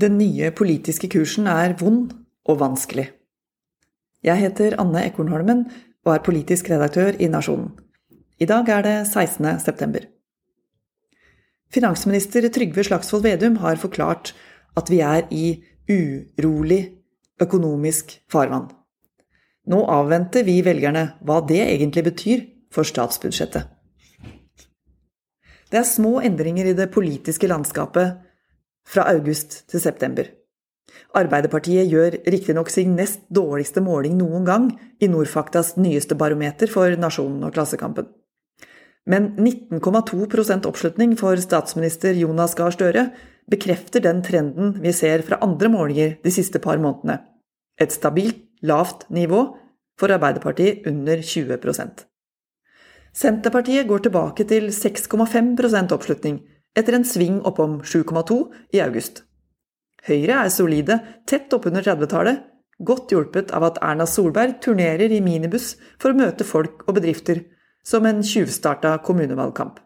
Den nye politiske kursen er vond og vanskelig. Jeg heter Anne Ekornholmen og er politisk redaktør i Nasjonen. I dag er det 16. september. Finansminister Trygve Slagsvold Vedum har forklart at vi er i urolig økonomisk farvann. Nå avventer vi velgerne hva det egentlig betyr for statsbudsjettet. Det er små endringer i det politiske landskapet fra august til september. Arbeiderpartiet gjør riktignok sin nest dårligste måling noen gang i Nordfaktas nyeste barometer for Nasjonen og Klassekampen. Men 19,2% oppslutning for statsminister Jonas Gahr Støre bekrefter den trenden vi ser fra andre målinger de siste par månedene. Et stabilt lavt nivå, for Arbeiderpartiet under 20% Senterpartiet går tilbake til 6,5% oppslutning, etter en sving oppom 7,2 i august. Høyre er solide, tett oppunder 30-tallet, godt hjulpet av at Erna Solberg turnerer i minibuss for å møte folk og bedrifter, som en tjuvstarta kommunevalgkamp.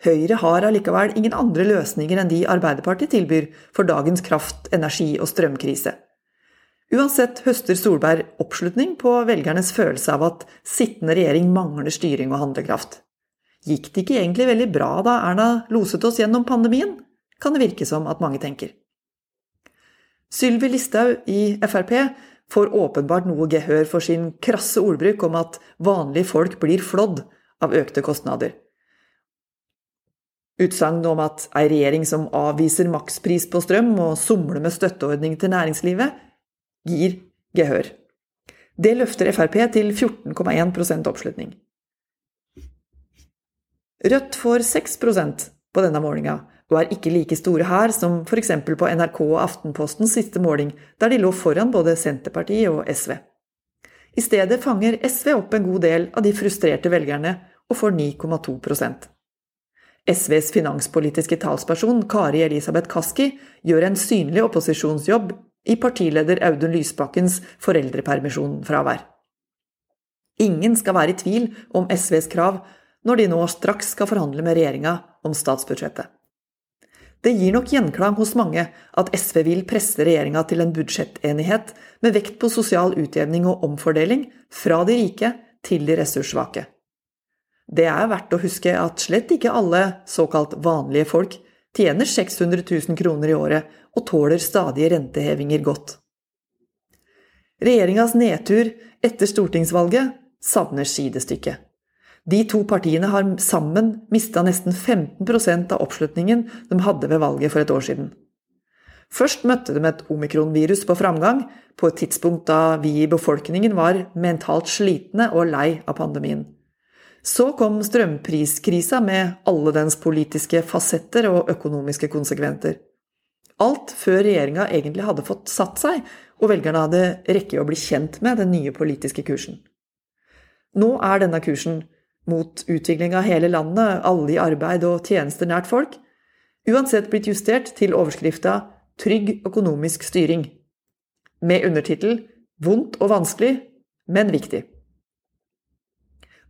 Høyre har allikevel ingen andre løsninger enn de Arbeiderpartiet tilbyr for dagens kraft-, energi- og strømkrise. Uansett høster Solberg oppslutning på velgernes følelse av at sittende regjering mangler styring og handlekraft. Gikk det ikke egentlig veldig bra da Erna loset oss gjennom pandemien? Kan det virke som at mange tenker. Sylvi Listhaug i Frp får åpenbart noe gehør for sin krasse ordbruk om at vanlige folk blir flådd av økte kostnader. Utsagn om at ei regjering som avviser makspris på strøm og somler med støtteordning til næringslivet, gir gehør. Det løfter Frp til 14,1% oppslutning. Rødt får 6% på denne målinga, og er ikke like store her som f.eks. på NRK og Aftenpostens siste måling, der de lå foran både Senterpartiet og SV. I stedet fanger SV opp en god del av de frustrerte velgerne og får 9,2% SVs finanspolitiske talsperson Kari Elisabeth Kaski gjør en synlig opposisjonsjobb i partileder Audun Lysbakkens foreldrepermisjonfravær. Ingen skal være i tvil om SVs krav når de nå straks skal forhandle med regjeringa om statsbudsjettet. Det gir nok gjenklang hos mange at SV vil presse regjeringa til en budsjettenighet med vekt på sosial utjevning og omfordeling fra de rike til de ressurssvake. Det er verdt å huske at slett ikke alle såkalt vanlige folk tjener 600 000 kroner i året og tåler stadige rentehevinger godt. Regjeringas nedtur etter stortingsvalget savner sidestykke. De to partiene har sammen mista nesten 15% av oppslutningen de hadde ved valget for et år siden. Først møtte de et omikronvirus på framgang, på et tidspunkt da vi i befolkningen var mentalt slitne og lei av pandemien. Så kom strømpriskrisa med alle dens politiske fasetter og økonomiske konsekventer. Alt før regjeringa egentlig hadde fått satt seg, og velgerne hadde rekke å bli kjent med den nye politiske kursen. Nå er denne kursen mot utvikling av hele landet, alle i arbeid og tjenester nært folk, uansett blitt justert til overskrifta Trygg økonomisk styring, med undertittel Vondt og vanskelig, men viktig.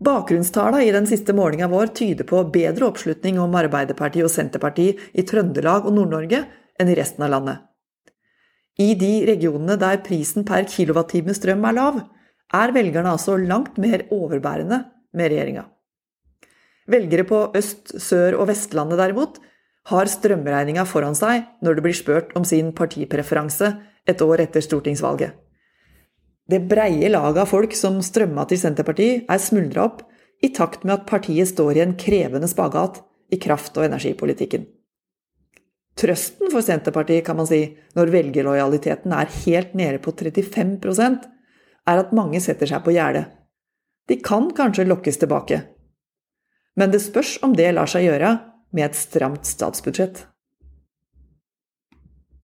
Bakgrunnstallene i den siste målinga vår tyder på bedre oppslutning om Arbeiderpartiet og Senterpartiet i Trøndelag og Nord-Norge enn i resten av landet. I de regionene der prisen per kilowattime strøm er lav, er velgerne altså langt mer overbærende med regjeringa. Velgere på Øst-, Sør- og Vestlandet derimot har strømregninga foran seg når det blir spurt om sin partipreferanse et år etter stortingsvalget. Det breie laget av folk som strømma til Senterpartiet, er smuldra opp i takt med at partiet står i en krevende spagat i kraft- og energipolitikken. Trøsten for Senterpartiet, kan man si, når velgerlojaliteten er helt nede på 35% er at mange setter seg på gjerdet de kan kanskje lokkes tilbake. Men det spørs om det lar seg gjøre med et stramt statsbudsjett.